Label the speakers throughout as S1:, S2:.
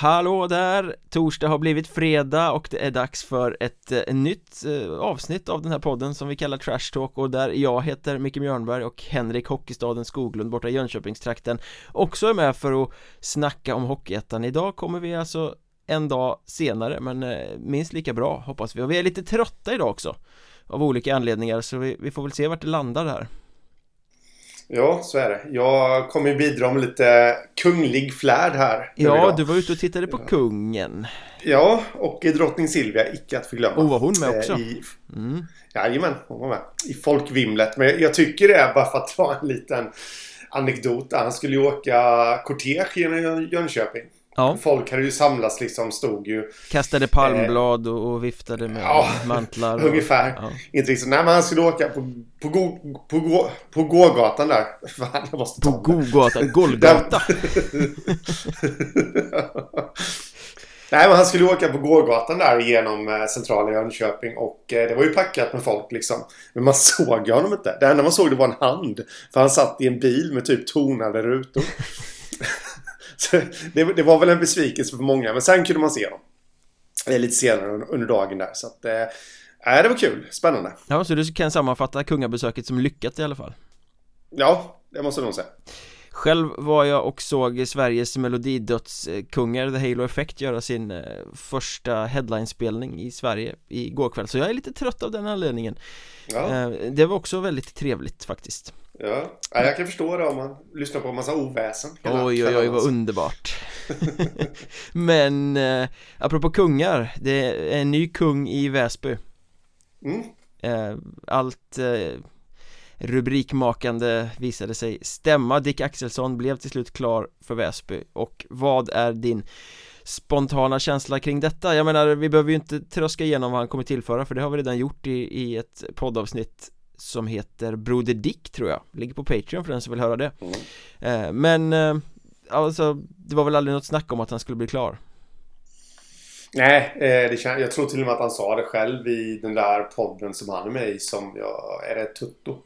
S1: Hallå där! Torsdag har blivit fredag och det är dags för ett eh, nytt eh, avsnitt av den här podden som vi kallar Trash Talk och där jag heter Micke Mjörnberg och Henrik Hockeystaden Skoglund borta i Jönköpingstrakten också är med för att snacka om Hockeyettan. Idag kommer vi alltså en dag senare men eh, minst lika bra hoppas vi och vi är lite trötta idag också av olika anledningar så vi, vi får väl se vart det landar här.
S2: Ja, så är det. Jag kommer ju bidra med lite kunglig flärd här.
S1: Ja, du var ute och tittade på ja. kungen.
S2: Ja, och drottning Silvia, icke att förglömma.
S1: Och var hon med också?
S2: Eh, I, mm. Jajamän, hon var med. I folkvimlet. Men jag tycker det är bara för att ta en liten anekdot. Han skulle ju åka kortege genom Jönköping. Ja. Folk hade ju samlats liksom, stod ju...
S1: Kastade palmblad eh, och, viftade med ja, mantlar. Och,
S2: ungefär. Ja. Inte riktigt. Nej men han skulle åka på, på, go, på, go, på gågatan där.
S1: Fan, jag måste På gågatan? Golgata?
S2: Nej men han skulle åka på gågatan där genom eh, centrala Jönköping och eh, det var ju packat med folk liksom. Men man såg ju honom inte. Det enda man såg det var en hand. För han satt i en bil med typ tonade rutor. Det, det, var väl en besvikelse för många. Men sen kunde man se dem. Lite senare under dagen där. Så att, äh, det var kul. Spännande.
S1: Ja, så du kan sammanfatta kungabesöket som lyckat i alla fall?
S2: Ja, det måste jag nog säga.
S1: Själv var jag och såg Sveriges melodidödskungar The Halo Effect göra sin eh, första headlinespelning i Sverige igår kväll Så jag är lite trött av den anledningen ja. Eh, det var också väldigt trevligt faktiskt
S2: Ja, jag kan förstå det om man lyssnar på en massa oväsen.
S1: Oj oj oj vad underbart. Men eh, apropå kungar Det är en ny kung i Väsby. Mm. eh, Allt eh, rubrikmakande visade sig stämma. Dick Axelsson blev till slut klar för Väsby. Och vad är din spontana känsla kring detta? Jag menar, vi behöver ju inte tröska igenom vad han kommer tillföra för det har vi redan gjort i, i ett poddavsnitt som heter Broder Dick tror jag. Ligger på Patreon för den som vill höra det. Mm. eh, Men eh, alltså det var väl aldrig något snack om att han skulle bli klar?
S2: Nej, eh, det jag tror till och med att han sa det själv i den där podden som han är med i som, ja, är det Tutto?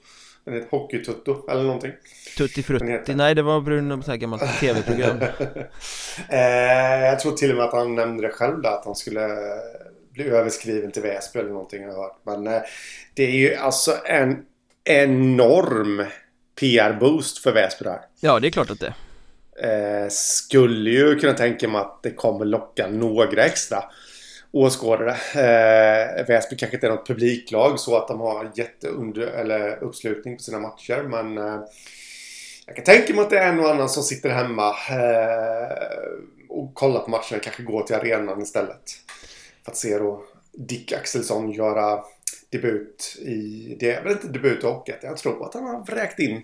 S2: Den heter Hockeytutto eller någonting?
S1: Tutti Frutti, nej det var Bruno, så här gammalt tv-program.
S2: Eh, Jag tror till och med att han nämnde det själv där att han skulle bli överskriven till Väsby eller någonting jag hört. Men eh, det är ju alltså en enorm PR-boost för Väsby där.
S1: Ja, det är klart att det
S2: eh, Skulle ju kunna tänka mig att det kommer locka några extra åskådare. Eh, Väsby kanske inte är något publiklag så att de har jätteunder eller uppslutning på sina matcher. Men eh, jag kan tänka mig att det är en och annan som sitter hemma eh, och kollar på matcherna. Kanske går till arenan istället. Att se då Dick Axelsson göra debut i... Det är väl inte debut i hockey. Jag tror att han har vräkt in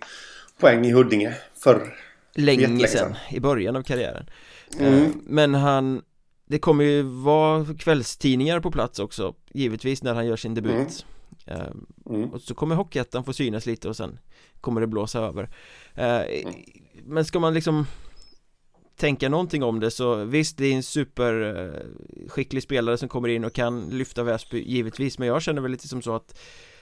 S2: poäng i Huddinge för
S1: Länge sedan, i början av karriären mm. Eh, men han Det kommer ju vara kvällstidningar på plats också Givetvis när han gör sin debut mm. Eh, mm. Och så kommer Hockeyettan få synas lite och sen Kommer det blåsa över eh, mm. Men ska man liksom tänka någonting om det så visst det är en superskicklig spelare som kommer in och kan lyfta Väsby givetvis men jag känner väl lite som så att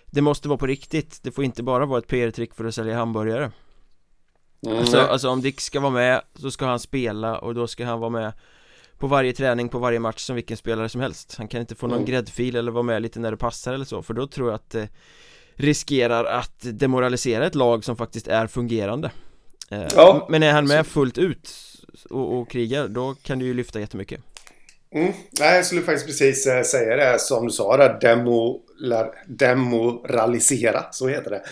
S1: det måste vara på riktigt det får inte bara vara ett PR-trick för att sälja hamburgare mm. alltså, alltså om Dick ska vara med så ska han spela och då ska han vara med på varje träning, på varje match som vilken spelare som helst Han kan inte få någon mm. gräddfil eller vara med lite när det passar eller så för då tror jag att det riskerar att demoralisera ett lag som faktiskt är fungerande eh, ja. Men är han med fullt ut och, och krigar, då kan du ju lyfta jättemycket.
S2: Mm. Nej, jag skulle faktiskt precis eh, säga det som du sa där, demo, demoralisera, så heter det.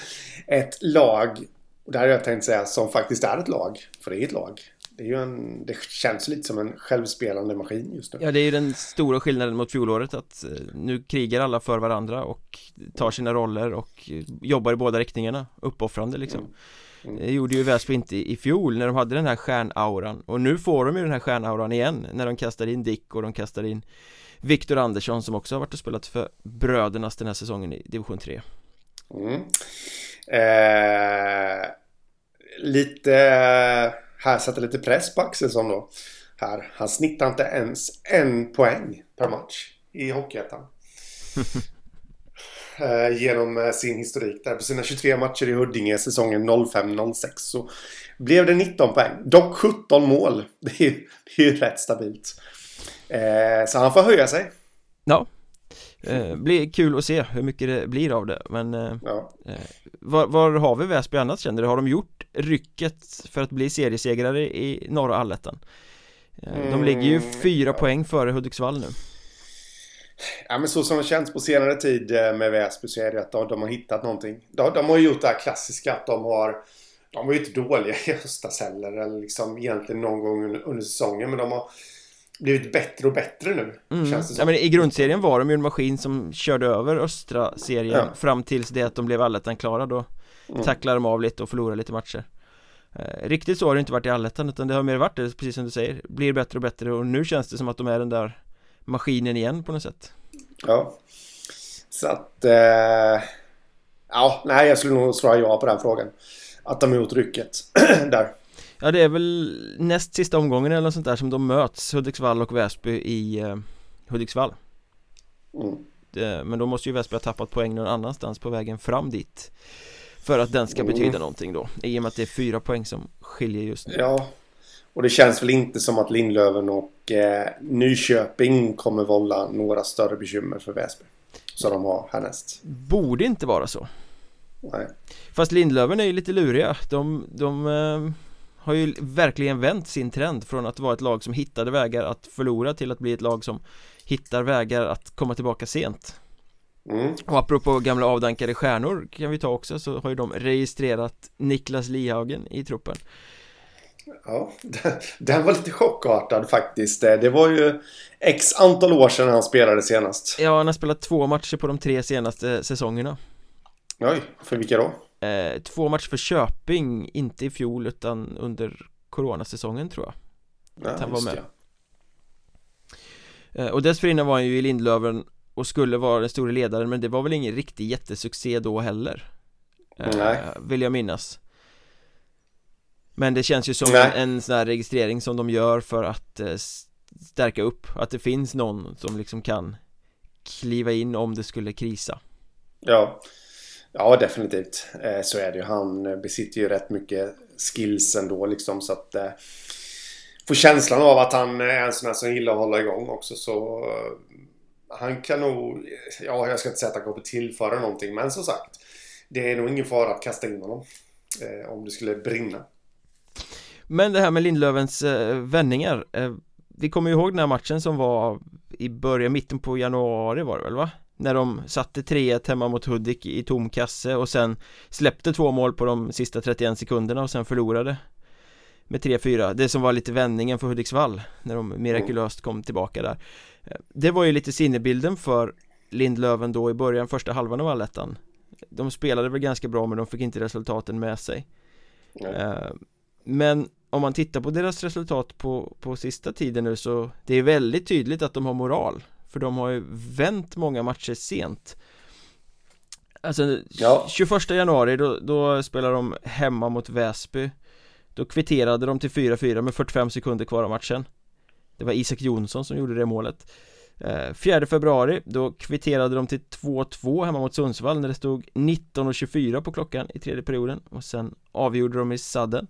S2: Ett lag, och det här har jag tänkt säga, som faktiskt är ett lag, för det är ett lag. Det, är ju en, det känns lite som en självspelande maskin just nu
S1: Ja det är ju den stora skillnaden mot fjolåret att eh, nu krigar alla för varandra och tar sina roller och jobbar i båda riktningarna uppoffrande liksom mm. Mm. Det gjorde ju Väsby inte i fjol när de hade den här stjärnauran Och nu får de ju den här stjärnauran igen När de kastar in Dick och de kastar in Viktor Andersson som också har varit och spelat för Brödernas den här säsongen i division 3 mm.
S2: eh, Lite Här satte lite press på Axelsson då Här, han snittar inte ens en poäng per match i Hockeyettan eh, genom sin historik där. På sina 23 matcher i Huddinge säsongen 05-06 så blev det 19 poäng. Dock 17 mål. Det är, det är ju rätt stabilt. Eh, så han får höja sig.
S1: Ja, eh, blir kul att se hur mycket det blir av det men eh, ja. eh, var, var, har vi Väsby annars känner du? Har de gjort rycket för att bli seriesegrare i norra allettan? Eh, de mm, ligger ju fyra ja. poäng före Hudiksvall nu
S2: Ja men så som det känns på senare tid eh, med Väsby så är det att de, de har hittat någonting de, de har gjort det här klassiska att de har De var ju inte dåliga i höstas heller eller liksom egentligen någon gång under, under säsongen men de har blivit bättre och bättre nu
S1: mm. känns det som. Ja, men I grundserien var de ju en maskin som körde över östra serien ja. fram tills det att de blev allettan-klara då mm. tacklade de av lite och förlorade lite matcher eh, Riktigt så har det inte varit i allettan utan det har mer varit det, precis som du säger Blir bättre och bättre och nu känns det som att de är den där maskinen igen på något sätt.
S2: Ja. Så att eh... Ja, nej jag skulle nog svara ja på den frågan. Att de har gjort rycket där.
S1: Ja det är väl näst sista omgången eller något sånt där som de möts Hudiksvall och Väsby i eh, Hudiksvall. Mm. det, Men då måste ju Väsby ha tappat poäng någon annanstans på vägen fram dit För att den ska mm. betyda någonting då I och med att det är fyra poäng som skiljer just nu.
S2: Ja Och det känns väl inte som att Lindlöven och eh, Nyköping kommer vålla några större bekymmer för Väsby Så de har härnäst.
S1: Borde inte vara så.
S2: Nej.
S1: Fast Lindlöven är ju lite luriga. De, de eh, har ju verkligen vänt sin trend från att vara ett lag som hittade vägar att förlora till att bli ett lag som hittar vägar att komma tillbaka sent. Mm. Och apropå gamla avdankade stjärnor kan vi ta också så har ju de registrerat Niklas Lihagen i truppen
S2: Ja, den, var lite chockartad faktiskt. Det var ju x antal år sedan han spelade senast.
S1: Ja, han har spelat två matcher på de tre senaste säsongerna.
S2: Oj, för vilka då?
S1: eh, Två matcher för Köping, inte i fjol utan under coronasäsongen tror jag.
S2: Ja, Att han var med.
S1: eh, Och dessförinnan var han ju i Lindlöven och skulle vara den stora ledaren men det var väl ingen riktig jättesuccé då heller.
S2: Eh, Nej.
S1: Vill jag minnas Men det känns ju som en, en sån här registrering som de gör för att eh, stärka upp Att det finns någon som liksom kan kliva in om det skulle krisa
S2: Ja Ja, definitivt. Eh, så är det ju. Han besitter ju rätt mycket skills ändå liksom så att... Eh, får känslan av att han är en sån här som gillar att hålla igång också så... Eh, han kan nog... Ja, jag ska inte säga att han kommer tillföra någonting men som sagt. Det är nog ingen fara att kasta in honom. om det skulle brinna.
S1: Men det här med Lindlövens vändningar. vi kommer ju ihåg den här matchen som var i början, mitten på januari var det väl va? När de satte 3-1 hemma mot Hudik i tom kasse och sen släppte två mål på de sista 31 sekunderna och sen förlorade med 3-4 Det som var lite vändningen för Hudiksvall när de mirakulöst kom tillbaka där Det var ju lite sinnebilden för Lindlöven då i början, första halvan av allettan De spelade väl ganska bra men de fick inte resultaten med sig mm. Men om man tittar på deras resultat på, på sista tiden nu så Det är väldigt tydligt att de har moral. För de har ju vänt många matcher sent. Alltså ja. 21 januari då, då spelar de hemma mot Väsby. Då kvitterade de till 4-4 med 45 sekunder kvar av matchen. Det var Isak Jonsson som gjorde det målet. 4 eh, februari då kvitterade de till 2-2 hemma mot Sundsvall när det stod 19.24 på klockan i tredje perioden. Och sen avgjorde de i sadden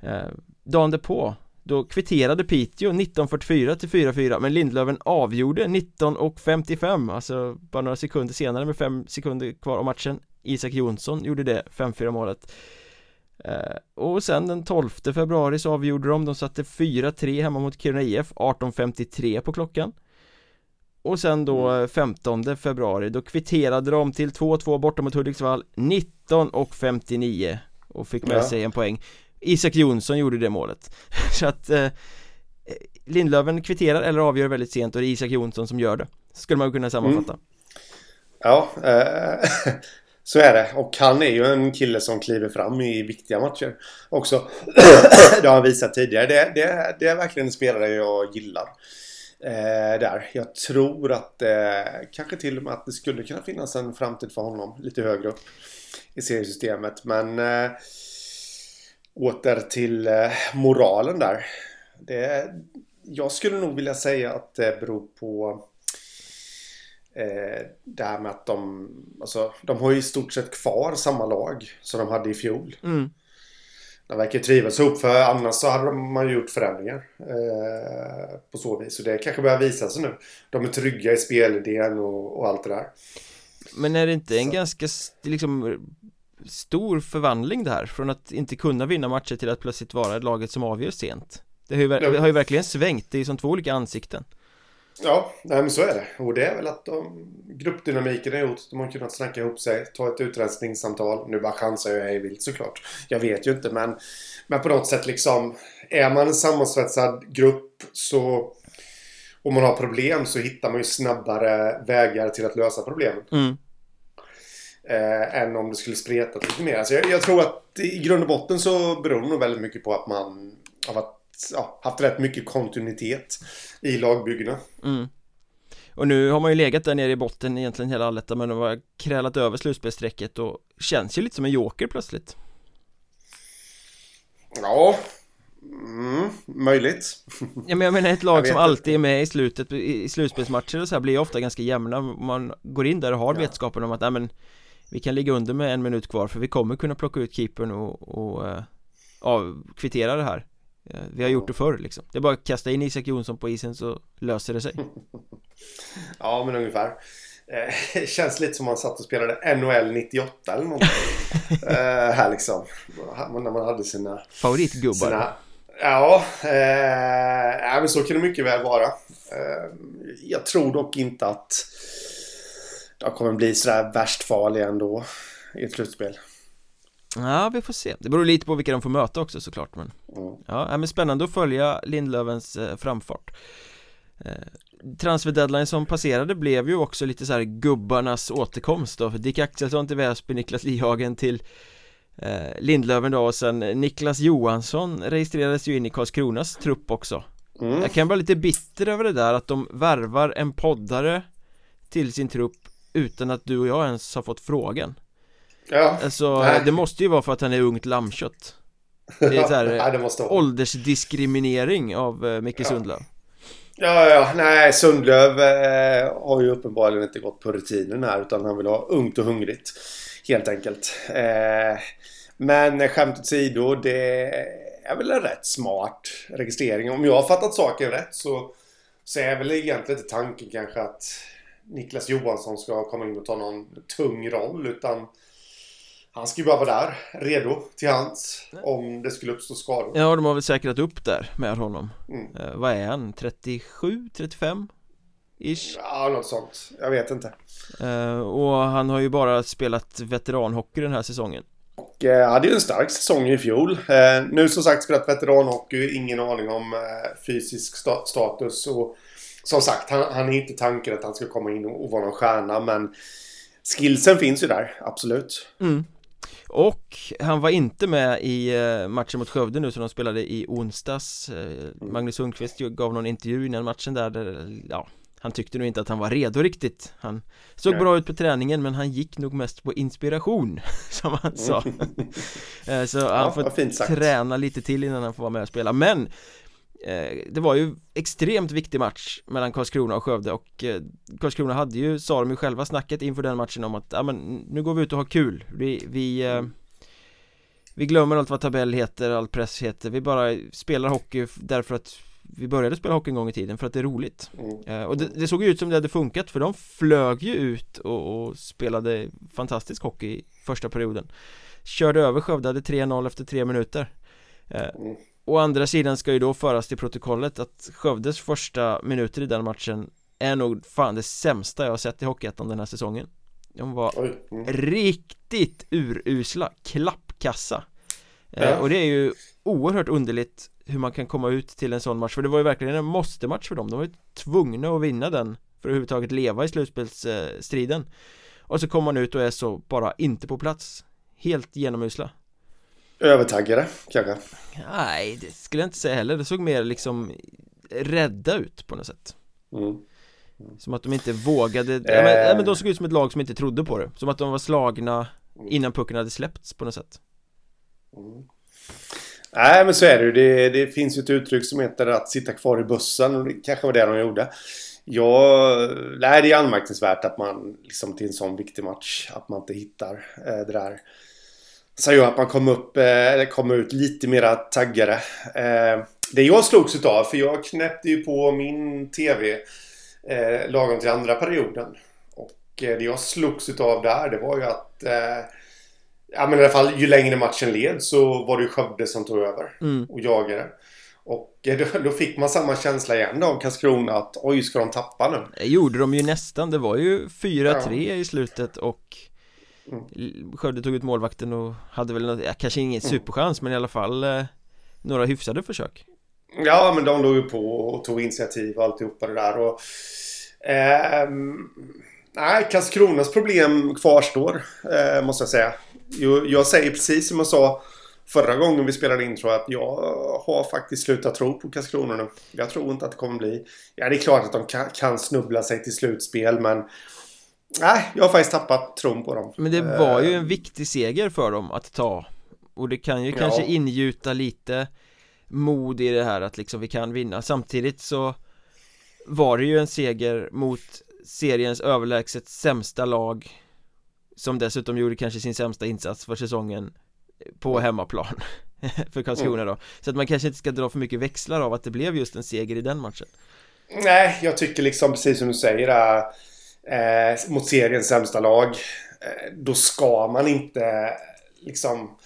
S1: eh, Dagen därpå då kvitterade Piteå 1944 till 4-4 men Lindlöven avgjorde 19.55 Alltså bara några sekunder senare med 5 sekunder kvar av matchen. Isak Jonsson gjorde det 5-4 målet. Eh, Och sen den 12 februari så avgjorde de, de satte 4-3 hemma mot Kiruna IF 18.53 på klockan. Och sen då 15 mm. februari då kvitterade de till 2-2 borta mot Hudiksvall 19.59 och fick med sig en poäng Isak Jonsson gjorde det målet Så att eh, Lindlöven kvitterar eller avgör väldigt sent och det är Isak Jonsson som gör det Skulle man kunna sammanfatta mm.
S2: Ja, eh, så är det och han är ju en kille som kliver fram i viktiga matcher också Det har han visat tidigare Det, det, det är verkligen en spelare jag gillar eh, där. Jag tror att eh, kanske till och med att det skulle kunna finnas en framtid för honom lite högre upp i seriesystemet. Men eh, åter till eh, moralen där. Det, jag skulle nog vilja säga att det beror på Eh, det här med att de, alltså, de har ju i stort sett kvar samma lag som de hade i fjol.
S1: Mm.
S2: De verkar trivas ihop för annars så hade man ju gjort förändringar. Eh, på så vis. Så det kanske börjar visa sig nu. De är trygga i spelidén och, och allt det där.
S1: Men är det inte en så. ganska liksom stor förvandling det här från att inte kunna vinna matcher till att plötsligt vara laget som avgör sent det har ju, det har ju verkligen svängt, det är ju som två olika ansikten
S2: Ja, nej men så är det. Och det är väl att de, gruppdynamiken har gjort att de har kunnat snacka ihop sig, ta ett utrensningssamtal. Nu bara chansar jag hej vilt såklart. Jag vet ju inte men, men på något sätt liksom är man en sammansvetsad grupp så om man har problem så hittar man ju snabbare vägar till att lösa problemen.
S1: Mm.
S2: Eh, än om det skulle spreta lite mer. Alltså jag, jag, tror att i grund och botten så beror det nog väldigt mycket på att man har varit ja, haft rätt mycket kontinuitet i lagbyggena.
S1: Mm. Och nu har man ju legat där nere i botten egentligen hela allettan men de har krälat över slutspelsstrecket och känns ju lite som en joker plötsligt.
S2: Ja, mm, möjligt.
S1: Ja men jag menar ett lag som alltid är med i slutet i slutspelsmatcher och så här blir ofta ganska jämna. Man går in där och har ja. vetskapen om att nej, men vi kan ligga under med en minut kvar för vi kommer kunna plocka ut keepern och, och uh, kvittera det här. Vi har gjort det förr liksom. Det är bara att kasta in Isak Jonsson på isen så löser det sig.
S2: Ja men ungefär. Eh, Känns lite som man satt och spelade NHL 98 eller någonting. Eh, Här liksom. När man hade sina
S1: Favoritgubbar. sina,
S2: Ja, eh, men så kan det mycket väl vara. Eh, Jag tror dock inte att De kommer bli sådär värst farliga ändå I ett slutspel
S1: Ja, vi får se. Det beror lite på vilka de får möta också såklart men
S2: mm.
S1: Ja, men spännande att följa Lindlövens eh, framfart eh, Transfer deadline som passerade blev ju också lite så här gubbarnas återkomst då Dick Axelsson till Väsby, Niklas Lihagen till eh, Lindlöven då och sen Niklas Johansson registrerades ju in i Karlskronas trupp också mm. Jag kan vara lite bitter över det där att de värvar en poddare till sin trupp utan att du och jag ens har fått frågan.
S2: Ja.
S1: Alltså Nej. det måste ju vara för att han är ungt lammkött. Det är såhär
S2: ja, det måste
S1: åldersdiskriminering av eh, Micke
S2: ja.
S1: Sundlöv.
S2: Ja, ja, nej Sundlöv eh, har ju uppenbarligen inte gått på rutinen här utan han vill ha ungt och hungrigt Helt enkelt. Eh, Men skämt åsido, det är väl en rätt smart registrering. Om jag har fattat saken rätt så Så är väl egentligen inte tanken kanske att Niklas Johansson ska komma in och ta någon tung roll utan han ska ju bara vara där, redo till hands om det skulle uppstå skador.
S1: Ja, de har väl säkrat upp där med honom.
S2: Mm.
S1: Eh, vad är han? 37, 35? Ish?
S2: Ja, något sånt. Jag vet inte.
S1: Eh, och han har ju bara spelat veteranhockey den här säsongen.
S2: Och eh, hade ju en stark säsong i fjol. Eh, nu som sagt spelat veteranhockey, ingen aning om fysisk sta status. Och som sagt, han, han är inte tanken att han ska komma in och, vara någon stjärna, men skillsen finns ju där, absolut.
S1: Mm. Och han var inte med i eh, matchen mot Skövde nu som de spelade i onsdags eh, Magnus Sundqvist gav någon intervju innan matchen där, där ja, han tyckte nog inte att han var redo riktigt Han såg Nej. bra ut på träningen men han gick nog mest på inspiration Som han sa eh, Så ja, han får träna lite till innan han får vara med och spela Men det var ju extremt viktig match mellan Karlskrona och Skövde och eh, Karlskrona hade ju, sa de ju själva snacket inför den matchen om att ja men nu går vi ut och har kul. Vi, vi, eh, vi glömmer allt vad tabell heter, all press heter. Vi bara spelar hockey därför att vi började spela hockey en gång i tiden för att det är roligt.
S2: Mm.
S1: Och det, det, såg ut som det hade funkat för de flög ju ut och, och spelade fantastisk hockey i första perioden. Körde över Skövde, hade 3-0 efter tre minuter.
S2: Mm.
S1: Å andra sidan ska ju då föras till protokollet att Skövdes första minuter i den matchen är nog fan det sämsta jag har sett i Hockeyettan den här säsongen. De var
S2: mm.
S1: riktigt urusla, klappkassa. Eh, ja. Och det är ju oerhört underligt hur man kan komma ut till en sån match För det var ju verkligen en måste-match för dem. De var ju tvungna att vinna den för att överhuvudtaget leva i slutspelsstriden. Och så kommer man ut och är så bara inte på plats. Helt genomusla
S2: Övertaggade kanske?
S1: Nej, det skulle jag inte säga heller. Det såg mer liksom rädda ut på något sätt.
S2: Mm.
S1: Som att de inte vågade, äh... ja, men, ja, men de såg ut som ett lag som inte trodde på det. Som att de var slagna innan pucken hade släppts på något sätt.
S2: Mm. Nej men så är det ju. Det, det finns ju ett uttryck som heter att sitta kvar i bussen och det kanske var det de gjorde. Ja, nej, det är anmärkningsvärt att man liksom till en sån viktig match att man inte hittar eh, det där. Så gör att man kommer upp, eh, kommer ut lite mera taggade. Eh, det jag slogs utav, för jag knäppte ju på min TV eh, lagom till andra perioden. Och eh, det jag slogs utav där, det var ju att Ja men i alla fall ju längre matchen led så var det ju Skövde som tog över mm. och jagade. Och då, då, fick man samma känsla igen av Karlskrona att oj, ska de tappa nu?
S1: Det gjorde de ju nästan, det var ju 4-3 ja. i slutet och mm. Skövde tog ut målvakten och hade väl något, ja, kanske ingen mm. superchans men i alla fall eh, några hyfsade försök.
S2: Ja, men de låg ju på och tog initiativ och alltihopa det där och eh, Nej, Karlskronas problem kvarstår, eh, måste jag säga. Jag, jag säger precis som jag sa förra gången vi spelade in tror jag att jag har faktiskt slutat tro på Karlskrona nu. Jag tror inte att det kommer bli... Ja, det är klart att de kan, kan snubbla sig till slutspel, men... Nej, jag har faktiskt tappat tron på dem.
S1: Men det var ju en viktig seger för dem att ta. Och det kan ju ja. kanske ingjuta lite mod i det här att liksom vi kan vinna. Samtidigt så var det ju en seger mot seriens överlägset sämsta lag som dessutom gjorde kanske sin sämsta insats för säsongen på hemmaplan för Karlskrona då Så att man kanske inte ska dra för mycket växlar av att det blev just en seger i den matchen
S2: Nej, jag tycker liksom precis som du säger där, eh, mot seriens sämsta lag. Eh, Då ska man inte liksom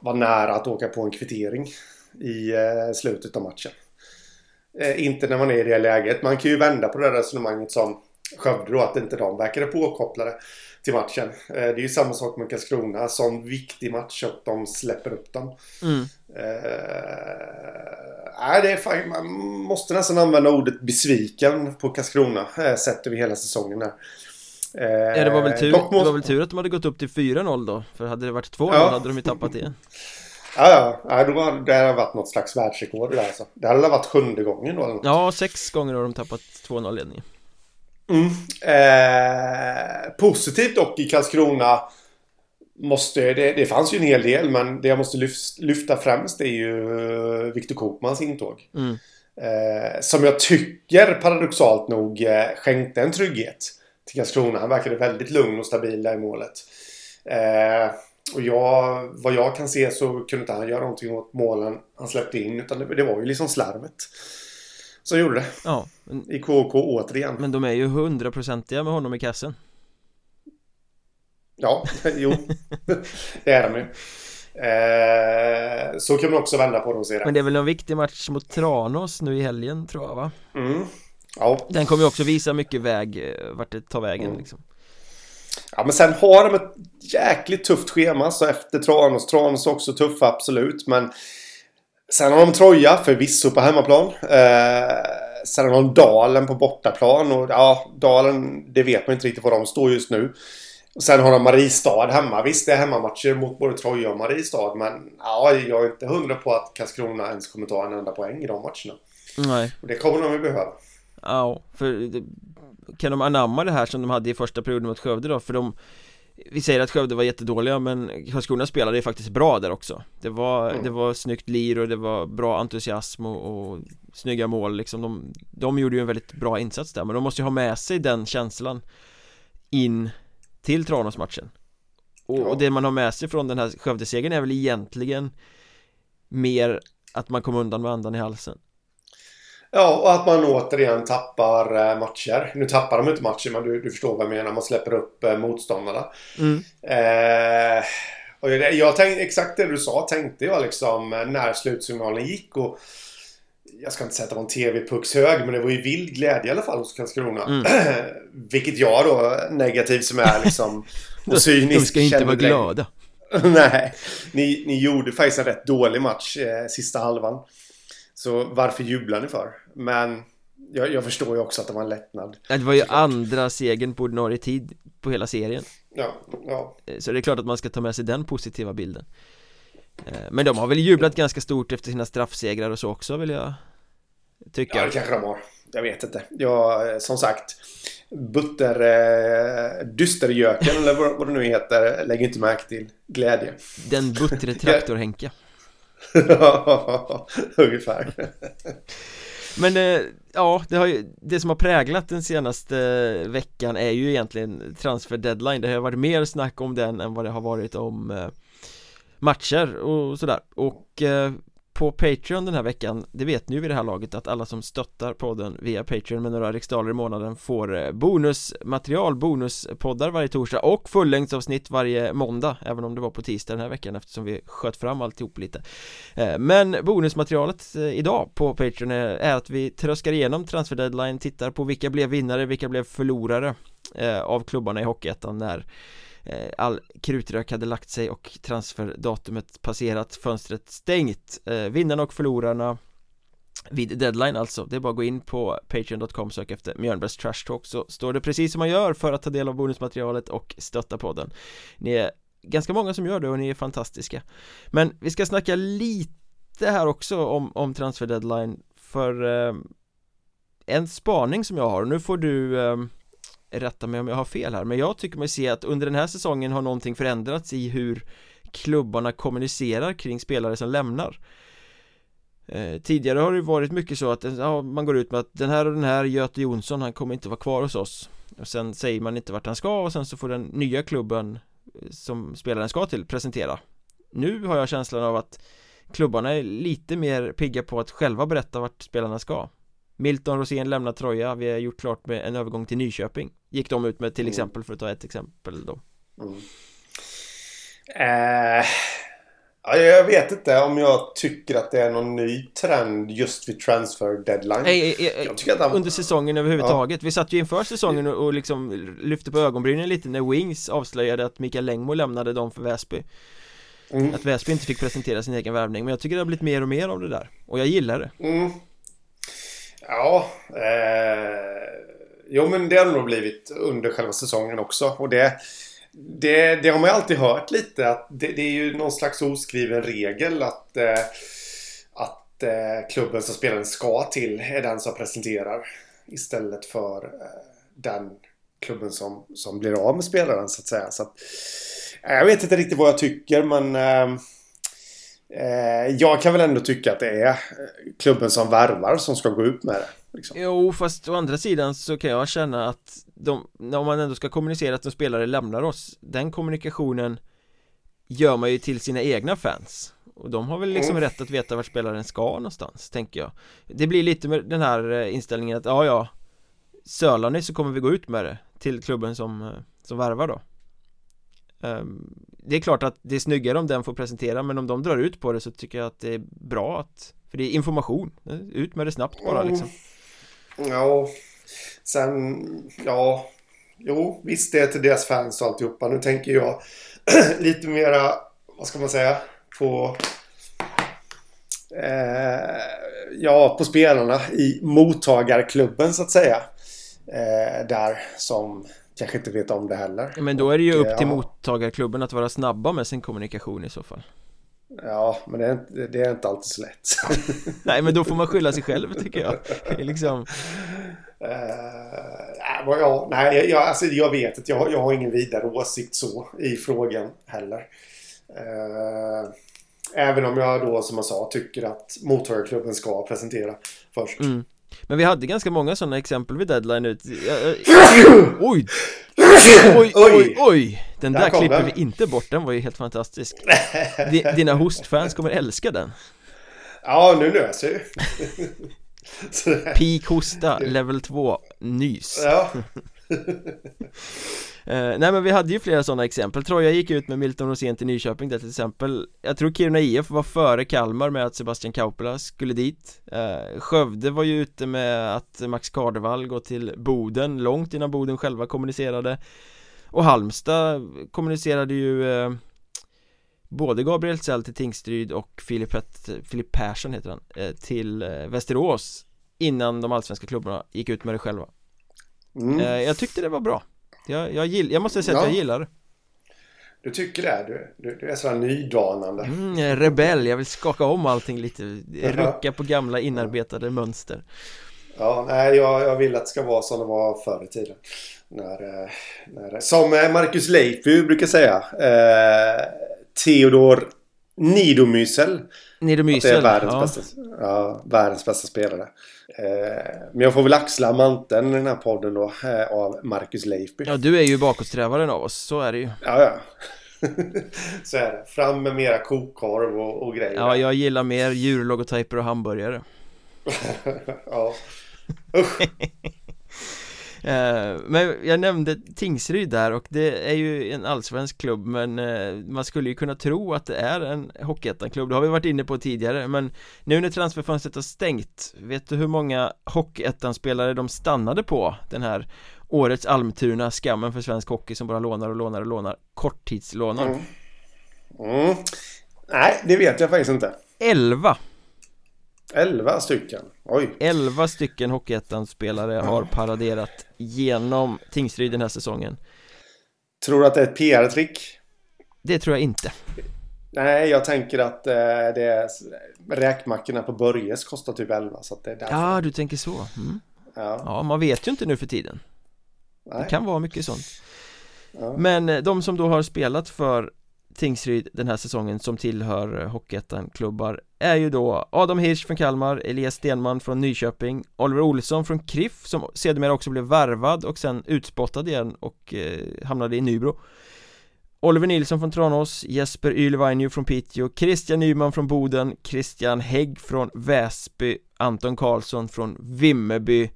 S2: vara nära att åka på en kvittering i eh, slutet av matchen. Eh, Inte när man är i det läget. Man kan ju vända på det resonemanget som Skövde då, att inte de verkade påkopplade till matchen. Eh, det är ju samma sak med Karlskrona. Som viktig match och de släpper upp dem. Mm. Eh, det är fan, man måste nästan använda ordet besviken på Karlskrona. Eh, sett över hela säsongen här.
S1: Eh, ja, det var väl tur, måste... det var väl tur att de hade gått upp till 4-0 då. För hade det varit 2-0 ja. hade de ju tappat det.
S2: Ja, ja, då hade det varit något slags världsrekord där alltså. Det hade varit sjunde gången då eller något.
S1: Ja, sex gånger har de tappat 2-0 ledningen.
S2: Mm. Eh, positivt dock i Karlskrona måste, det, det fanns ju en hel del men det jag måste lyfta främst är ju eh, Viktor Kokmans intåg. Mm. Eh, som jag tycker paradoxalt nog eh, skänkte en trygghet till Karlskrona. Han verkade väldigt lugn och stabil där i målet. Eh, och jag, vad jag kan se så kunde inte han göra någonting åt målen han släppte in utan det, det var ju liksom slarvet som gjorde det. Ja. Men, I KK återigen.
S1: Men de är ju hundraprocentiga med honom i kassen.
S2: Ja, jo. det är de ju. Eh, så kan man också vända på det och se det.
S1: Men det är väl en viktig match mot Tranås nu i helgen tror jag va?
S2: Mm. Ja.
S1: Den kommer ju också visa mycket väg, eh, vart det tar vägen mm. liksom.
S2: Ja men sen har de ett jäkligt tufft schema så efter Tranås. Tranås är också tuffa absolut men Sen har de Troja förvisso på hemmaplan. Eh, sen har de Dalen på bortaplan. Och ja, Dalen, det vet man inte riktigt var de står just nu. Och sen har de Mariestad hemma. Visst, det är hemmamatcher mot både Troja och Mariestad. Men ja, jag är inte hundra på att Karlskrona ens kommer ta en enda poäng i de matcherna.
S1: Nej.
S2: Och det kommer de ju behöva.
S1: Ja, för kan de anamma det här som de hade i första perioden mot Skövde då? För de vi säger att Skövde var jättedåliga men Karlskrona spelade ju faktiskt bra där också Det var, mm. det var snyggt lir och det var bra entusiasm och, och snygga mål liksom de, de gjorde ju en väldigt bra insats där men de måste ju ha med sig den känslan in till Tranåsmatchen och, ja. och det man har med sig från den här Skövdesegern är väl egentligen mer att man kom undan med andan i halsen
S2: Ja, och att man återigen tappar eh, matcher. Nu tappar de inte matcher, men du, du förstår vad jag menar. Man släpper upp eh, motståndarna. Mm. Eh, och jag, jag tänkte, exakt det du sa tänkte jag liksom eh, när slutsignalen gick. Och jag ska inte säga att det var en TV-pucks hög, men det var ju vild glädje i alla fall hos Karlskrona. Mm. Vilket jag då, negativ som är liksom
S1: och cynisk. De ska inte vara glada.
S2: Nej, ni, ni gjorde faktiskt en rätt dålig match eh, sista halvan. Så varför jublar ni för? Men jag, jag, förstår ju också att det var en lättnad.
S1: Det var ju såklart. andra segern på ordinarie tid på hela serien.
S2: Ja, ja.
S1: Eh, Så det är klart att man ska ta med sig den positiva bilden. Eh, Men de har väl jublat ganska stort efter sina straffsegrar och så också vill jag Tycka.
S2: Ja, det kanske de har. Jag vet inte. Jag, eh, som sagt Butter eh, Dystergöken eller vad, vad det nu heter Lägger inte märke till glädje.
S1: Den buttre traktor-Henke
S2: Ungefär
S1: Men eh, ja, det, har ju, det som har präglat den senaste eh, veckan är ju egentligen transfer deadline. Det har varit mer snack om den än vad det har varit om eh, matcher och sådär. Och på Patreon den här veckan Det vet ni ju vid det här laget att alla som stöttar podden via Patreon med några riksdaler i månaden får eh, bonusmaterial, bonuspoddar varje torsdag och fullängdsavsnitt varje måndag Även om det var på tisdag den här veckan eftersom vi sköt fram alltihop lite. Eh, men bonusmaterialet eh, idag på Patreon är att vi tröskar igenom transfer deadline, tittar på vilka blev vinnare, vilka blev förlorare av klubbarna i Hockeyettan när Eh, all krutrök hade lagt sig och transferdatumet passerat, fönstret stängt. Eh, vinnarna och förlorarna vid deadline alltså, det är bara att gå in på patreon.com sök efter Mjölnbergs Trash Talk så står det precis som man gör för att ta del av bonusmaterialet och stötta podden. Ni är ganska många som gör det och ni är fantastiska. Men vi ska snacka lite här också om, om transfer deadline för eh, en spaning som jag har, nu får du eh, rätta mig om jag har fel här men jag tycker mig se att under den här säsongen har någonting förändrats i hur klubbarna kommunicerar kring spelare som lämnar. Eh, tidigare har det varit mycket så att ja, man går ut med att den här och den här Göte Jonsson han kommer inte vara kvar hos oss. Och sen säger man inte vart han ska och sen så får den nya klubben eh, som spelaren ska till presentera. Nu har jag känslan av att klubbarna är lite mer pigga på att själva berätta vart spelarna ska. Milton Rosén lämnar Troja, vi har gjort klart med en övergång till Nyköping Gick de ut med till mm. exempel för att ta ett exempel då mm.
S2: eh, ja, Jag vet inte om jag tycker att det är någon ny trend just vid transfer deadline
S1: nej, han... Under säsongen överhuvudtaget ja. Vi satt ju inför säsongen och, och liksom lyfte på ögonbrynen lite när Wings avslöjade att Mikael Längmo lämnade dem för Väsby mm. Att Väsby inte fick presentera sin egen värvning Men jag tycker det har blivit mer och mer av det där Och jag gillar det
S2: mm. Ja, eh, jo men det har det nog blivit under själva säsongen också. Och det, det, det har man ju alltid hört lite att det, det är ju någon slags oskriven regel att, eh, att eh, klubben som spelaren ska till är den som presenterar istället för eh, den klubben som, som blir av med spelaren så att säga. Så att, eh, jag vet inte riktigt vad jag tycker men Eh, jag kan väl ändå tycka att det är eh, klubben som värvar som ska gå ut med det.
S1: Liksom. Jo, fast å andra sidan så kan jag känna att de, när man ändå ska kommunicera att en spelare lämnar oss, den kommunikationen gör man ju till sina egna fans. Och de har väl liksom mm. rätt att veta vart spelaren ska någonstans, tänker jag. Det blir lite med den här eh, inställningen att ja, ja, sölar ni så kommer vi gå ut med det till klubben som, som värvar då. Det är klart att det är snyggare om den får presentera men om de drar ut på det så tycker jag att det är bra att För det är information, ut med det snabbt bara liksom.
S2: Ja Sen, ja Jo, visst det är till deras fans och alltihopa. Nu tänker jag lite mera, vad ska man säga, på eh, Ja, på spelarna i mottagarklubben så att säga. Eh, Där som kanske inte vet om det heller.
S1: Men då är det ju upp till ja. mottagarklubben att vara snabba med sin kommunikation i så fall.
S2: Ja, men det är inte, det är inte alltid så lätt.
S1: nej, men då får man skylla sig själv tycker jag. liksom...
S2: Uh, ja, nej, jag, alltså, jag vet att jag, jag har ingen vidare åsikt så i frågan heller. Uh, även om jag då som jag sa tycker att mottagarklubben ska presentera först. Mm.
S1: Men vi hade ganska många sådana exempel vid deadline ut. Oj! Oj, oj, oj! Den där, där klipper vi inte bort, den var ju helt fantastisk. Dina hostfans kommer älska den.
S2: Ja, nu löser ju.
S1: Peak hosta, level 2, nys.
S2: Ja
S1: nej men vi hade ju flera sådana exempel. Troja gick ut med Milton Rosén till Nyköping där till exempel. Jag tror Kiruna IF var före Kalmar med att Sebastian Kaupela skulle dit. Eh, Skövde var ju ute med att Max Kardevall går till Boden långt innan Boden själva kommunicerade. Och Halmstad kommunicerade ju eh, Både Gabriel Zell till Tingsryd och Filip, Filip Persson heter han eh, Till eh, Västerås Innan de allsvenska klubbarna gick ut med det själva. Mm. Eh, jag tyckte det var bra jag, jag, gill, jag måste säga ja. att jag gillar det
S2: Du tycker det? Du, du, du är sådär nydanande
S1: mm, Rebell, jag vill skaka om allting lite Rucka på gamla inarbetade mönster
S2: Ja, nej, jag, jag vill att det ska vara som det var förr i tiden när, eh, när, Som Marcus Leifby brukar säga eh, Theodor Nidomysel.
S1: Nidomysel,
S2: Det är världens, ja. bästa, ja, världens bästa spelare. Eh, men jag får väl axla manteln i den här podden då av Marcus Leifby.
S1: Ja, du är ju bakåtsträvaren av oss, så är det ju.
S2: Ja, ja. så är det. Fram med mera kokkorv och, och grejer.
S1: Ja, jag gillar mer djurlogotyper och hamburgare.
S2: ja. Usch.
S1: Eh, men jag nämnde Tingsryd där och det är ju en allsvensk klubb men eh, man skulle ju kunna tro att det är en Hockeyettan-klubb. Det har vi varit inne på tidigare men nu när transferfönstret har stängt Vet du hur många Hockeyettan-spelare de stannade på den här årets Almtuna skammen för svensk hockey som bara lånar och lånar och lånar? Korttidslånar mm.
S2: Mm. Nej, det vet jag faktiskt inte.
S1: 11
S2: 11 stycken, oj
S1: 11 stycken Hockeyettan-spelare har paraderat genom Tingsryd den här säsongen
S2: Tror du att det är ett PR-trick?
S1: Det tror jag inte
S2: Nej, jag tänker att eh, det är räkmackorna på Börjes kostar typ 11 så att det är därför.
S1: Ja, du tänker så mm. ja. ja, man vet ju inte nu för tiden Nej. Det kan vara mycket sånt ja. Men eh, de som då har spelat för Tingsryd den här säsongen som tillhör Hockeyettan-klubbar är ju då Adam Hirsch från Kalmar, Elias Stenman från Nyköping, Oliver Olsson från Kriff som sedermera också blev värvad och sen utspottad igen och eh, hamnade i Nybro. Oliver Nilsson från Tranås, Jesper Ylvainio från Piteå, Christian Nyman från Boden, Christian Hägg från Väsby, Anton Karlsson från Vimmerby.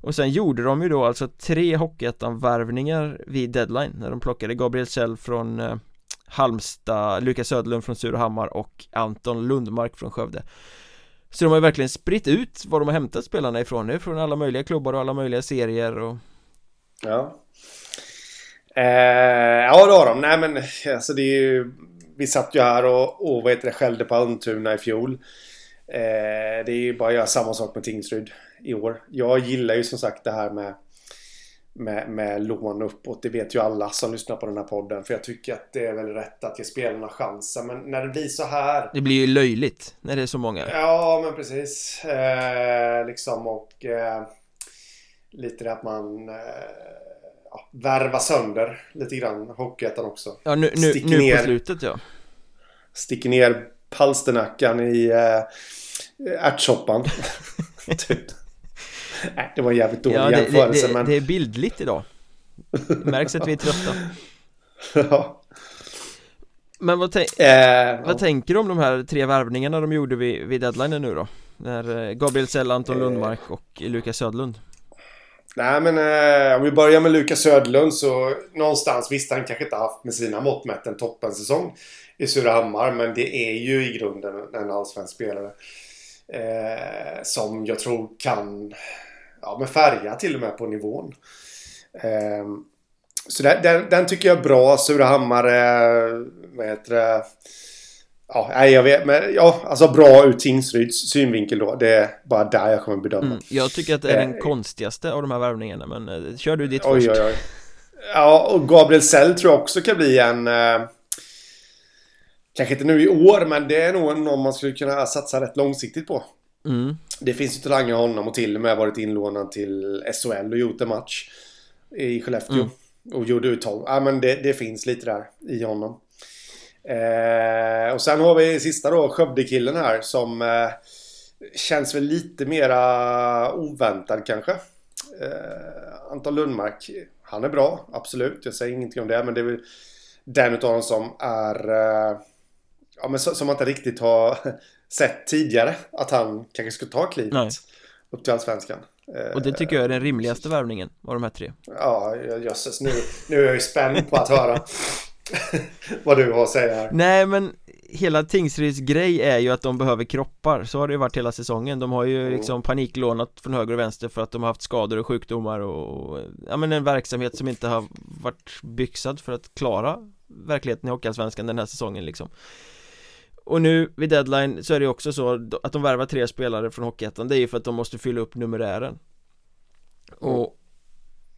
S1: Och sen gjorde de ju då alltså tre Hockeyettan-värvningar vid deadline när de plockade Gabriel Kjell från eh, Halmstad, Lukas Söderlund från Surahammar och Anton Lundmark från Skövde. Så de har ju verkligen spritt ut var de har hämtat spelarna ifrån nu från alla möjliga klubbar och alla möjliga serier och
S2: Ja. Eh, Ja det har de, nej men alltså det är ju Vi satt ju här och, och vad heter det, skällde på Almtuna i fjol. Eh, Det är ju bara att göra samma sak med Tingsryd i år. Jag gillar ju som sagt det här med med, med lån uppåt. Det vet ju alla som lyssnar på den här podden. För jag tycker att det är väl rätt att ge spelarna chansen. Men när det blir så här.
S1: Det blir ju löjligt när det är så många.
S2: Ja, men precis. Eh, liksom och eh, lite det att man eh, ja, värva sönder lite grann Hockeyettan också.
S1: Ja, nu, nu, nu ner, på slutet ja.
S2: Sticker ner palsternackan i eh, ärtsoppan. typ. Nej, det var en jävligt dålig ja, det, jämförelse
S1: det,
S2: men...
S1: det är bildligt idag Märks att vi är trötta
S2: Ja
S1: Men vad, tänk, eh, vad tänker du om de här tre värvningarna de gjorde vid, vid deadline nu då? När eh, Gabriel Sell, Anton eh. Lundmark och Lukas Södlund
S2: Nej men eh, om vi börjar med Lukas Södlund så någonstans visste han kanske inte haft med sina mått mätt en toppensäsong i Surahammar men det är ju i grunden en allsvensk spelare. Eh, som jag tror kan ja, men färga till och med på nivån. Eh, så den, den, den, tycker jag är bra. Surahammar, eh, vad heter det? Ja, nej, jag vet, men ja, alltså bra ur Tingsryds synvinkel då. Det är bara där jag kommer bedöma. Mm,
S1: jag tycker att det är den eh, konstigaste av de här värvningarna, men eh, kör du ditt oj, först. Oj, oj.
S2: Ja, och Gabriel Sell tror jag också kan bli en... Eh, kanske inte nu i år, men det är nog någon man skulle kunna satsa rätt långsiktigt på.
S1: Mm.
S2: Det finns ju talanger honom och till och med varit inlånad till SHL och gjort en match i Skellefteå. Mm. Och gjorde uttag. Ja men det, det, finns lite där i honom. Eh, och sen har vi sista då, Skövdekillen här som eh, känns väl lite mera oväntad kanske. Eh, Anton Lundmark, han är bra, absolut. Jag säger ingenting om det, men det är väl den utav dem som är... Eh, ja men som man inte riktigt har sett tidigare att han kanske skulle ta klivet Nej. upp till Allsvenskan.
S1: Och det tycker jag är den rimligaste värvningen av de här tre.
S2: Ja, jösses. Nu, nu är jag ju spänd på att höra vad du har att säga här.
S1: Nej, men hela Tingsryds grej är ju att de behöver kroppar Så har det ju varit hela säsongen De har ju mm. liksom paniklånat från höger och vänster för att de har haft skador och sjukdomar och Ja men en verksamhet som inte har varit byxad för att klara verkligheten i Hockeyallsvenskan den här säsongen liksom och nu vid deadline så är det också så att de värvar tre spelare från Hockeyettan Det är ju för att de måste fylla upp numerären. Och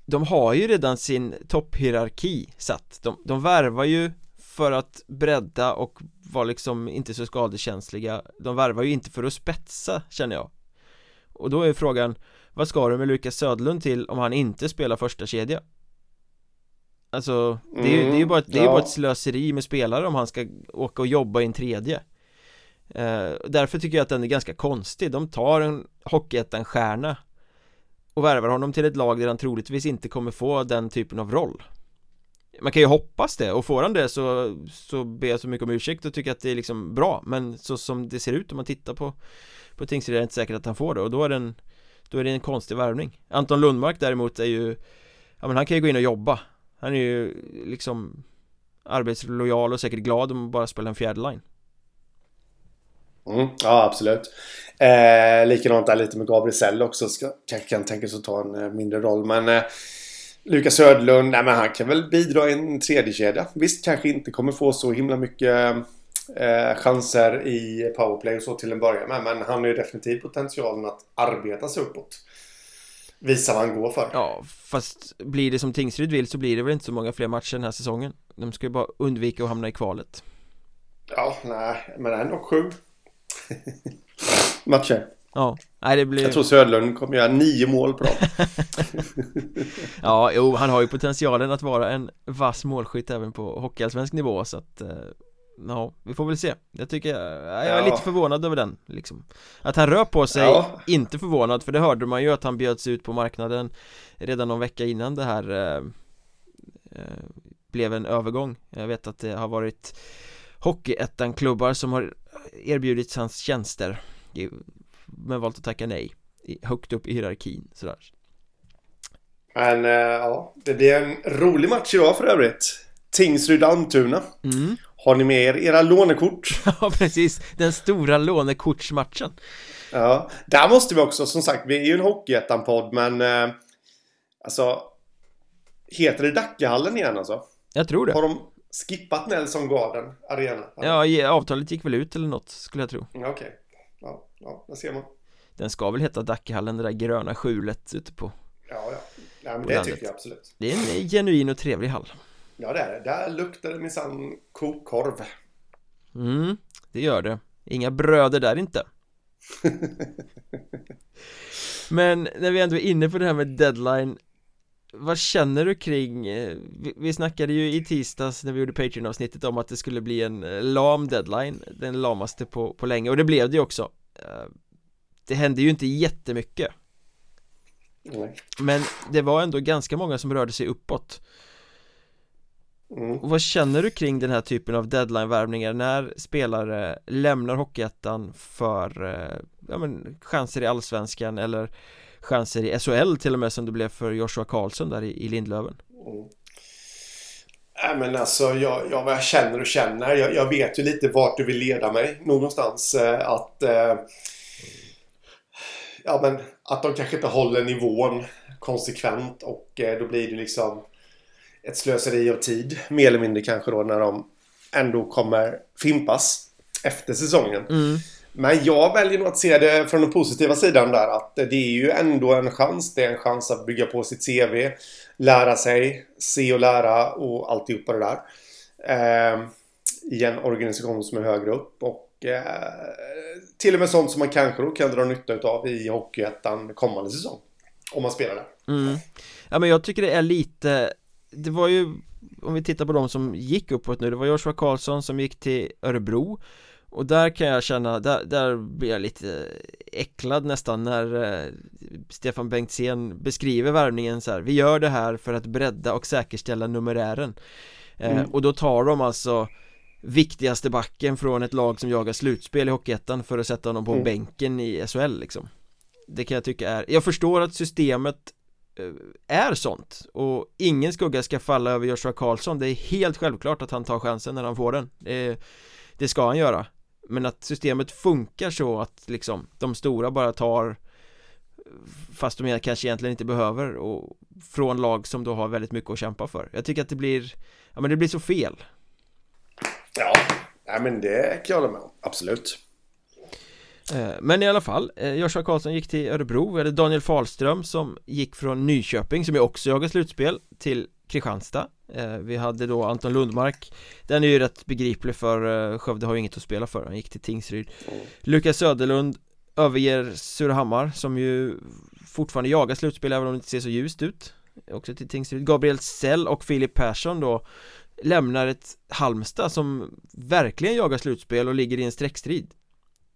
S1: De har ju redan sin topphierarki satt. De, de värvar ju för att bredda och vara liksom inte så skadekänsliga. De värvar ju inte för att spetsa känner jag. Och då är frågan Vad ska du med Lukas Södlund till om han inte spelar första kedja? Alltså det är, mm, det är ju bara, ett, det är ja. bara ett slöseri med spelare om han ska åka och jobba i en tredje. Eh, Därför tycker jag att den är ganska konstig. De tar en Hockeyettan-stjärna Och värvar honom till ett lag där han troligtvis inte kommer få den typen av roll. Man kan ju hoppas det och får han det så, så ber jag så mycket om ursäkt och tycker att det är liksom bra. Men så som det ser ut om man tittar på På Tingsryd är det inte säkert att han får det och då är det en Då är det en konstig värvning. Anton Lundmark däremot är ju Ja men han kan ju gå in och jobba han är ju liksom Arbetslojal och säkert glad om att bara spela en fjärde line
S2: Mm, ja, absolut. Eh, likadant där lite med Gabriel också. Ska, kanske kan tänka sig att ta en eh, mindre roll. Men eh, Lukas Söderlund, nej men han kan väl bidra i en tredje kedja. Visst, kanske inte kommer få så himla mycket eh, chanser i powerplay och så till en början med. Men han har ju definitivt potentialen att arbeta sig uppåt. Visa vad han går för.
S1: Ja, fast blir det som Tingsryd vill så blir det väl inte så många fler matcher den här säsongen. De ska ju bara undvika att hamna i kvalet.
S2: Ja, nej, men ändå sju matcher.
S1: Ja, nej det blir...
S2: Jag tror Söderlund kommer göra nio mål på dem.
S1: ja, jo, han har ju potentialen att vara en vass målskytt även på hockeyallsvensk nivå så att eh, Ja, vi får väl se. Jag tycker, jag är ja. lite förvånad över den liksom. Att han rör på sig, ja. inte förvånad för det hörde man ju att han bjöds ut på marknaden Redan någon vecka innan det här eh, eh, Blev en övergång. Jag vet att det har varit Hockeyettan-klubbar som har erbjudits hans tjänster. Men valt att tacka nej Högt upp i hierarkin sådär.
S2: Men äh, ja, det blir en rolig match idag för övrigt. Tingsryd-Almtuna. Mm. Har ni med er era lånekort?
S1: Ja precis, den stora lånekortsmatchen
S2: Ja, där måste vi också, som sagt, vi är ju en Hockeyettan-podd men äh, Alltså Heter det Dackehallen igen alltså?
S1: Jag tror det
S2: Har de skippat Nelson Garden Arena?
S1: Ja, avtalet gick väl ut eller något skulle jag tro
S2: Okej, okay. ja, ja, där ser man
S1: Den ska väl heta Dackehallen, det där gröna skjulet ute på
S2: Ja, ja, ja men det landet. tycker jag absolut
S1: Det är en genuin och trevlig hall
S2: Ja, det är det, där luktar det minsann kokkorv
S1: Mm, det gör det. Inga bröder där inte. Men när vi ändå är inne på det här med deadline vad känner du kring, eh, vi, vi snackade ju i tisdags när vi gjorde Patreon-avsnittet om att det skulle bli en eh, lam deadline, den lamaste på, på länge. Och det blev det ju också. Eh, Det hände ju inte jättemycket. Nej. Men det var ändå ganska många som rörde sig uppåt mm. Och vad känner du kring den här typen av deadline-värvningar när spelare lämnar Hockeyettan för ja, men, chanser i Allsvenskan eller chanser i SHL till och med som det blev för Joshua Karlsson där i, i Lindlöven mm.
S2: Nej men alltså jag, jag, vad jag känner och känner. Jag, jag, vet ju lite vart du vill leda mig någonstans. Eh, att eh, Ja men att de kanske inte håller nivån konsekvent och eh, då blir det liksom ett slöseri av tid. Mer eller mindre kanske då när de ändå kommer fimpas efter säsongen. Mm. Men jag väljer nog att se det från den positiva sidan där. Att det är ju ändå en chans. Det är en chans att bygga på sitt CV. Lära sig. Se och lära och alltihopa det där. Eh, I en organisation som är högre upp. Och eh, till och med sånt som man kanske då kan dra nytta av i Hockeyettan kommande säsong. Om man spelar där.
S1: Mm. Ja men jag tycker det är lite Det var ju Om vi tittar på de som gick uppåt nu Det var Joshua Karlsson som gick till Örebro och där kan jag känna, där, där blir jag lite äcklad nästan när eh, Stefan Bengtzén beskriver värvningen så här, Vi gör det här för att bredda och säkerställa numerären eh, mm. Och då tar de alltså viktigaste backen från ett lag som jagar slutspel i Hockeyettan för att sätta honom på mm. bänken i SHL liksom Det kan jag tycka är, jag förstår att systemet Eh, är sånt. Och ingen skugga ska falla över Joshua Karlsson. Det är helt självklart att han tar chansen när han får den. Det, det ska han göra. Men att systemet funkar så att liksom de stora bara tar Fast de kanske egentligen inte behöver och Från lag som då har väldigt mycket att kämpa för. Jag tycker att det blir Ja men det blir så fel.
S2: Ja, nej men det kan jag hålla med om, absolut
S1: men i alla fall, eh, Joshua Karlsson gick till Örebro, vi hade Daniel Falström som gick från Nyköping som ju också jagar slutspel till Kristianstad. Eh, Vi hade då Anton Lundmark. Den är ju rätt begriplig för eh, Skövde har ju inget att spela för, han gick till Tingsryd. Mm. Lukas Söderlund överger Surahammar som ju fortfarande jagar slutspel även om det inte ser så ljust ut. Också till Tingsryd. Gabriel Sell och Filip Persson då Lämnar ett Halmstad som verkligen jagar slutspel och ligger i en streckstrid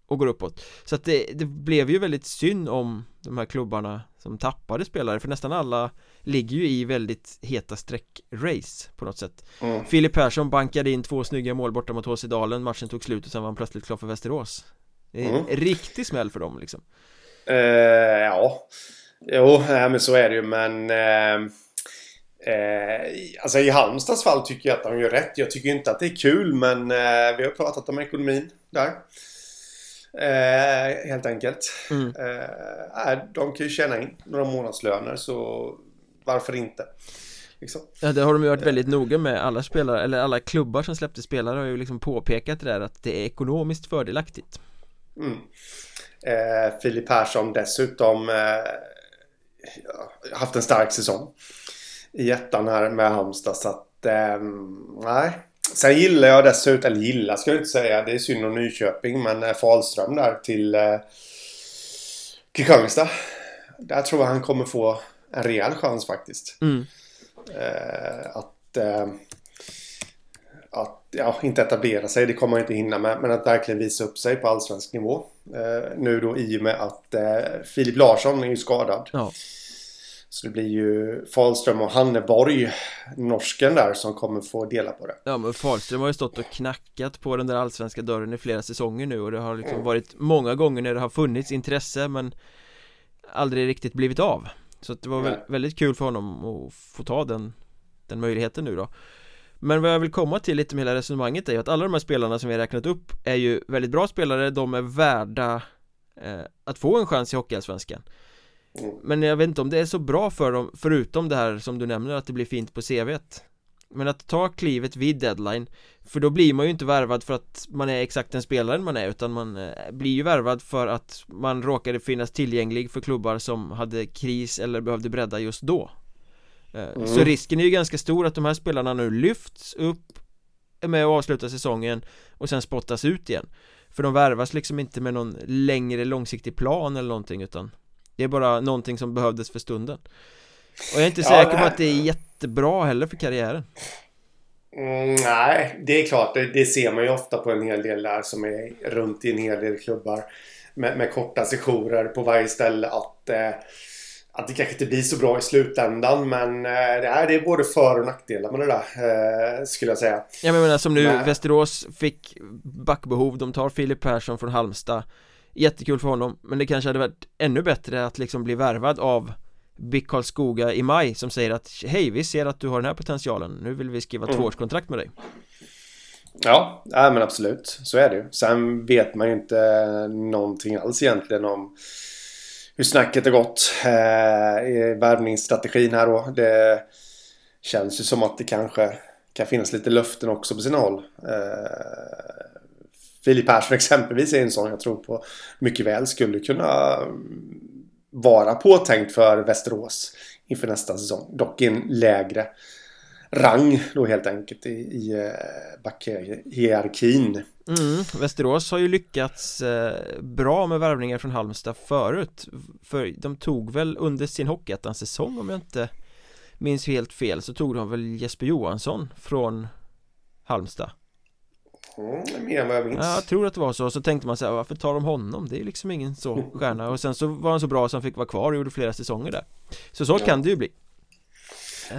S1: Och går uppåt Så att det, det blev ju väldigt synd om de här klubbarna som tappade spelare för nästan alla ligger ju i väldigt heta sträckrace på något sätt mm. Filip Persson bankade in två snygga mål borta mot HC Dalen matchen tog slut och sen var han plötsligt klar för Västerås Det är mm. en riktig smäll för dem liksom
S2: uh, Ja Jo, men så är det ju men uh... Eh, alltså i Halmstads fall tycker jag att de gör rätt. Jag tycker inte att det är kul men eh, vi har pratat om ekonomin där. Eh, helt enkelt. Mm. Eh, de kan ju tjäna in några månadslöner så varför inte?
S1: Liksom. Ja det har de ju varit väldigt noga med alla spelare eller alla klubbar som släppte spelare har ju liksom påpekat det där att det är ekonomiskt fördelaktigt.
S2: Mm. Eh, Filip Persson dessutom eh, haft en stark säsong i ettan här med Halmstad så att eh, nej Sen gillar jag dessutom, eller gillar ska jag inte säga, det är synd om Nyköping, men eh, Falström där till eh, Kristianstad. Där tror jag han kommer få en rejäl chans faktiskt. Mm. Eh, att, eh, att, ja, inte etablera sig, det kommer han inte hinna med, men att verkligen visa upp sig på allsvensk nivå. Eh, nu då i och med att eh, Filip Larsson är ju skadad. Ja. Så det blir ju Falström och Hanneborg, norsken där, som kommer få dela på det.
S1: Ja, men Falström har ju stått och knackat på den där allsvenska dörren i flera säsonger nu och det har liksom mm. varit många gånger när det har funnits intresse men aldrig riktigt blivit av. Så det var väl, väldigt kul för honom att få ta den, den möjligheten nu då. Men vad jag vill komma till lite med hela resonemanget är ju att alla de här spelarna som vi har räknat upp är ju väldigt bra spelare, de är värda eh, att få en chans i Hockeyallsvenskan. Men jag vet inte om det är så bra för dem Förutom det här som du nämner att det blir fint på CVt Men att ta klivet vid deadline För då blir man ju inte värvad för att man är exakt den spelaren man är Utan man eh, blir ju värvad för att man råkade finnas tillgänglig för klubbar som hade kris eller behövde bredda just då. Eh, mm. Så risken är ju ganska stor att de här spelarna nu lyfts upp Är med och avslutar säsongen Och sen spottas ut igen. För de värvas liksom inte med någon längre långsiktig plan eller någonting utan det är bara någonting som behövdes för stunden. Och jag är inte säker på att det är jättebra heller för karriären.
S2: Mm, Nej, det är klart. Det, det, ser man ju ofta på en hel del där som är runt i en hel del klubbar med, med korta sessioner på varje ställe att eh, att det kanske inte blir så bra i slutändan men eh, det, är, det är både för och nackdelar med det där eh, skulle jag säga.
S1: Ja men menar som nu men... Västerås fick backbehov, de tar Filip Persson från Halmstad Jättekul för honom Men det kanske hade varit ännu bättre att liksom bli värvad av BIK Karlskoga i maj som säger att Hej, vi ser att du har den här potentialen Nu vill vi skriva mm. tvåårskontrakt med dig
S2: Ja, ja men absolut Så är det ju Sen vet man ju inte någonting alls egentligen om hur snacket har gått eh, i värvningsstrategin här då. Det känns ju som att det kanske kan finnas lite löften också på sina håll. Eh, Filip Persson exempelvis är en sån jag tror på mycket väl skulle kunna vara påtänkt för Västerås inför nästa säsong. Dock i en lägre rang då helt enkelt i, i eh, backhierarkin.
S1: Mm, Västerås har ju lyckats eh, bra med värvningar från Halmstad förut För de tog väl under sin Hockeyettan-säsong om jag inte minns helt fel så tog de väl Jesper Johansson från Halmstad
S2: Mm, mer än vad jag minns.
S1: Ja, jag tror att det var så. Så tänkte man så här, varför tar de honom? Det är liksom ingen så stjärna. Och sen så var han så bra så han fick vara kvar och gjorde flera säsonger där. Så så ja. kan det ju bli.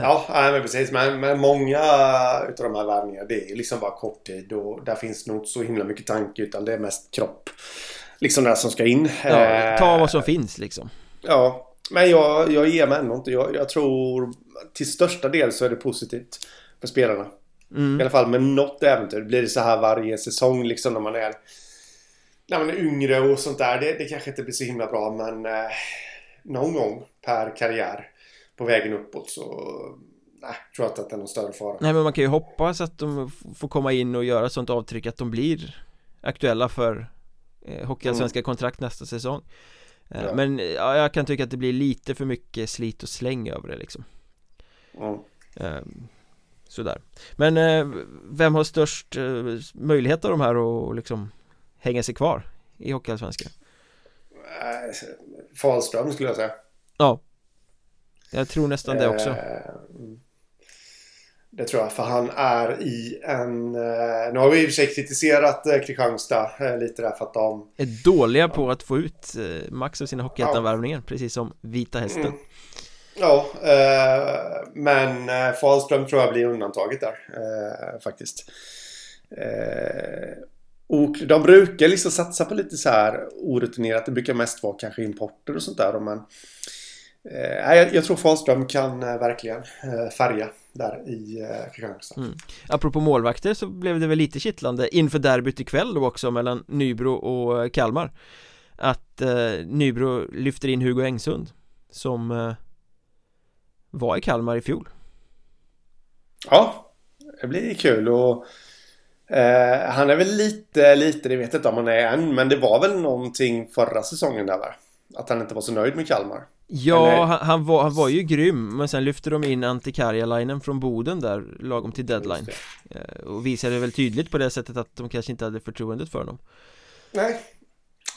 S2: Ja, men precis. Men, men många utav de här värvningarna det är liksom bara kort tid och där finns nog inte så himla mycket tanke utan det är mest kropp. Liksom det som ska in.
S1: Ja, ta vad som finns liksom.
S2: Ja, men jag, jag ger mig ändå inte. Jag, jag tror till största del så är det positivt för spelarna. Mm. I alla fall med något äventyr. Blir det så här varje säsong liksom när man är, när man är yngre och sånt där. Det, det kanske inte blir så himla bra men eh, någon gång per karriär på vägen uppåt så nej, tror jag inte att det är någon större fara.
S1: Nej men man kan ju hoppas att de får komma in och göra sånt avtryck att de blir aktuella för eh, Hockeyallsvenska mm. kontrakt nästa säsong. Eh, ja. Men ja, jag kan tycka att det blir lite för mycket slit och släng över det liksom. Mm. Eh, Sådär Men eh, vem har störst eh, möjlighet av de här att liksom hänga sig kvar i Hockeyallsvenskan?
S2: Eh, Falström skulle jag säga
S1: Ja Jag tror nästan det också.
S2: Det tror jag, för han är i en... Nu har vi i och för sig kritiserat Kristianstad lite där för att de...
S1: Är dåliga på att få ut max av sina Hockeyettan-värvningar, precis som Vita Hästen. Mm.
S2: Ja, eh, men eh, Falström Fahlström tror jag blir undantaget där eh, faktiskt. Eh, och de brukar liksom satsa på lite så här orutinerat. Det brukar mest vara kanske importer och sånt där. Men eh, jag, jag tror Fahlström kan eh, verkligen eh, färga där i eh, Kristianstad. Mm.
S1: Apropå målvakter så blev det väl lite kittlande inför derbyt ikväll då också mellan Nybro och eh, Kalmar. Att eh, Nybro lyfter in Hugo Engsund som eh, var i Kalmar i fjol.
S2: Ja, det blir kul och eh, han är väl lite, lite, det vet jag inte om han är än, men det var väl någonting förra säsongen där va? Att han inte var så nöjd med Kalmar.
S1: Ja, han, han, var, han var ju grym, men sen lyfte de in Antti Karjalainen från Boden där, lagom till deadline. Eh, och visade väl tydligt på det sättet att de kanske inte hade förtroendet för honom.
S2: Nej,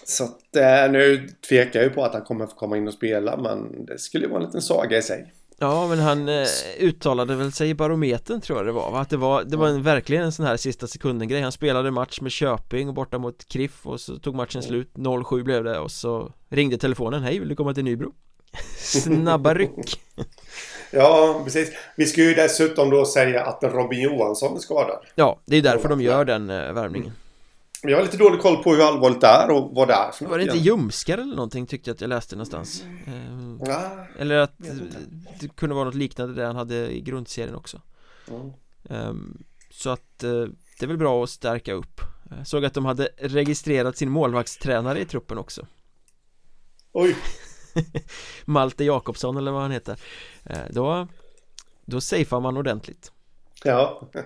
S2: så att eh, nu tvekar jag ju på att han kommer få komma in och spela, men det skulle ju vara en liten saga i sig.
S1: Ja men han eh, uttalade väl sig i barometern tror jag det var va? Att det var, det var en, verkligen en sån här sista sekunden grej Han spelade match med Köping borta mot Kriff och så tog matchen slut. 0-7 blev det och så ringde telefonen. Hej vill du komma till Nybro? Snabba ryck.
S2: Ja precis. Vi ska ju dessutom då säga att Robin Johansson är skadad.
S1: Ja det är därför de gör den eh, värvningen
S2: jag har lite dålig koll på hur allvarligt det är och vad det är
S1: för Var det inte ljumskar eller någonting tyckte jag att jag läste någonstans? Mm. Ja, eller att det kunde vara något liknande det han hade i grundserien också. Mm. um, Så att uh, det är väl bra att stärka upp. Jag Såg att de hade registrerat sin målvaktstränare i truppen också.
S2: Oj.
S1: Malte Jakobsson eller vad han heter. Uh, Då Då safear man ordentligt.
S2: Ja.
S1: Eh,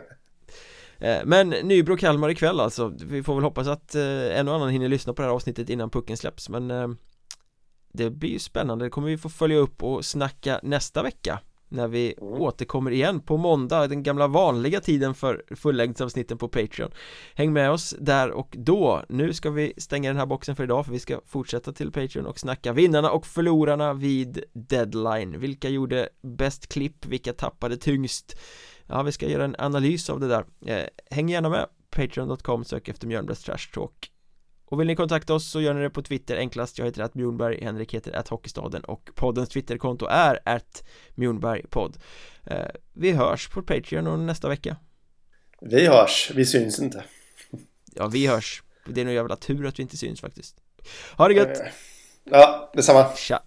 S1: men Nybro-Kalmar ikväll alltså. Vi får väl hoppas att eh, en och annan hinner lyssna på det här avsnittet innan pucken släpps men eh, Det blir ju spännande, det kommer vi få följa upp och snacka nästa vecka När vi mm. återkommer igen på måndag, den gamla vanliga tiden för fullängdsavsnitten på Patreon. Häng med oss där och då. Nu ska vi stänga den här boxen för idag för vi ska fortsätta till Patreon och snacka vinnarna och förlorarna vid deadline. Vilka gjorde bäst klipp, vilka tappade tyngst Ja, vi ska göra en analys av det där. Eh, Häng gärna med. Patreon.com, sök efter Mjölnbergs Trash Talk. Och vill ni kontakta oss så gör ni det på Twitter. Enklast Jag heter att Mjornberg, Henrik heter att Hockeystaden och poddens Twitterkonto är att Mjornbergpodd eh, Vi hörs på Patreon och nästa vecka.
S2: Vi hörs, vi syns inte.
S1: Ja, vi hörs. Det är nog jävla tur att vi inte syns faktiskt. Ha det gött!
S2: Ja, detsamma.
S1: Tja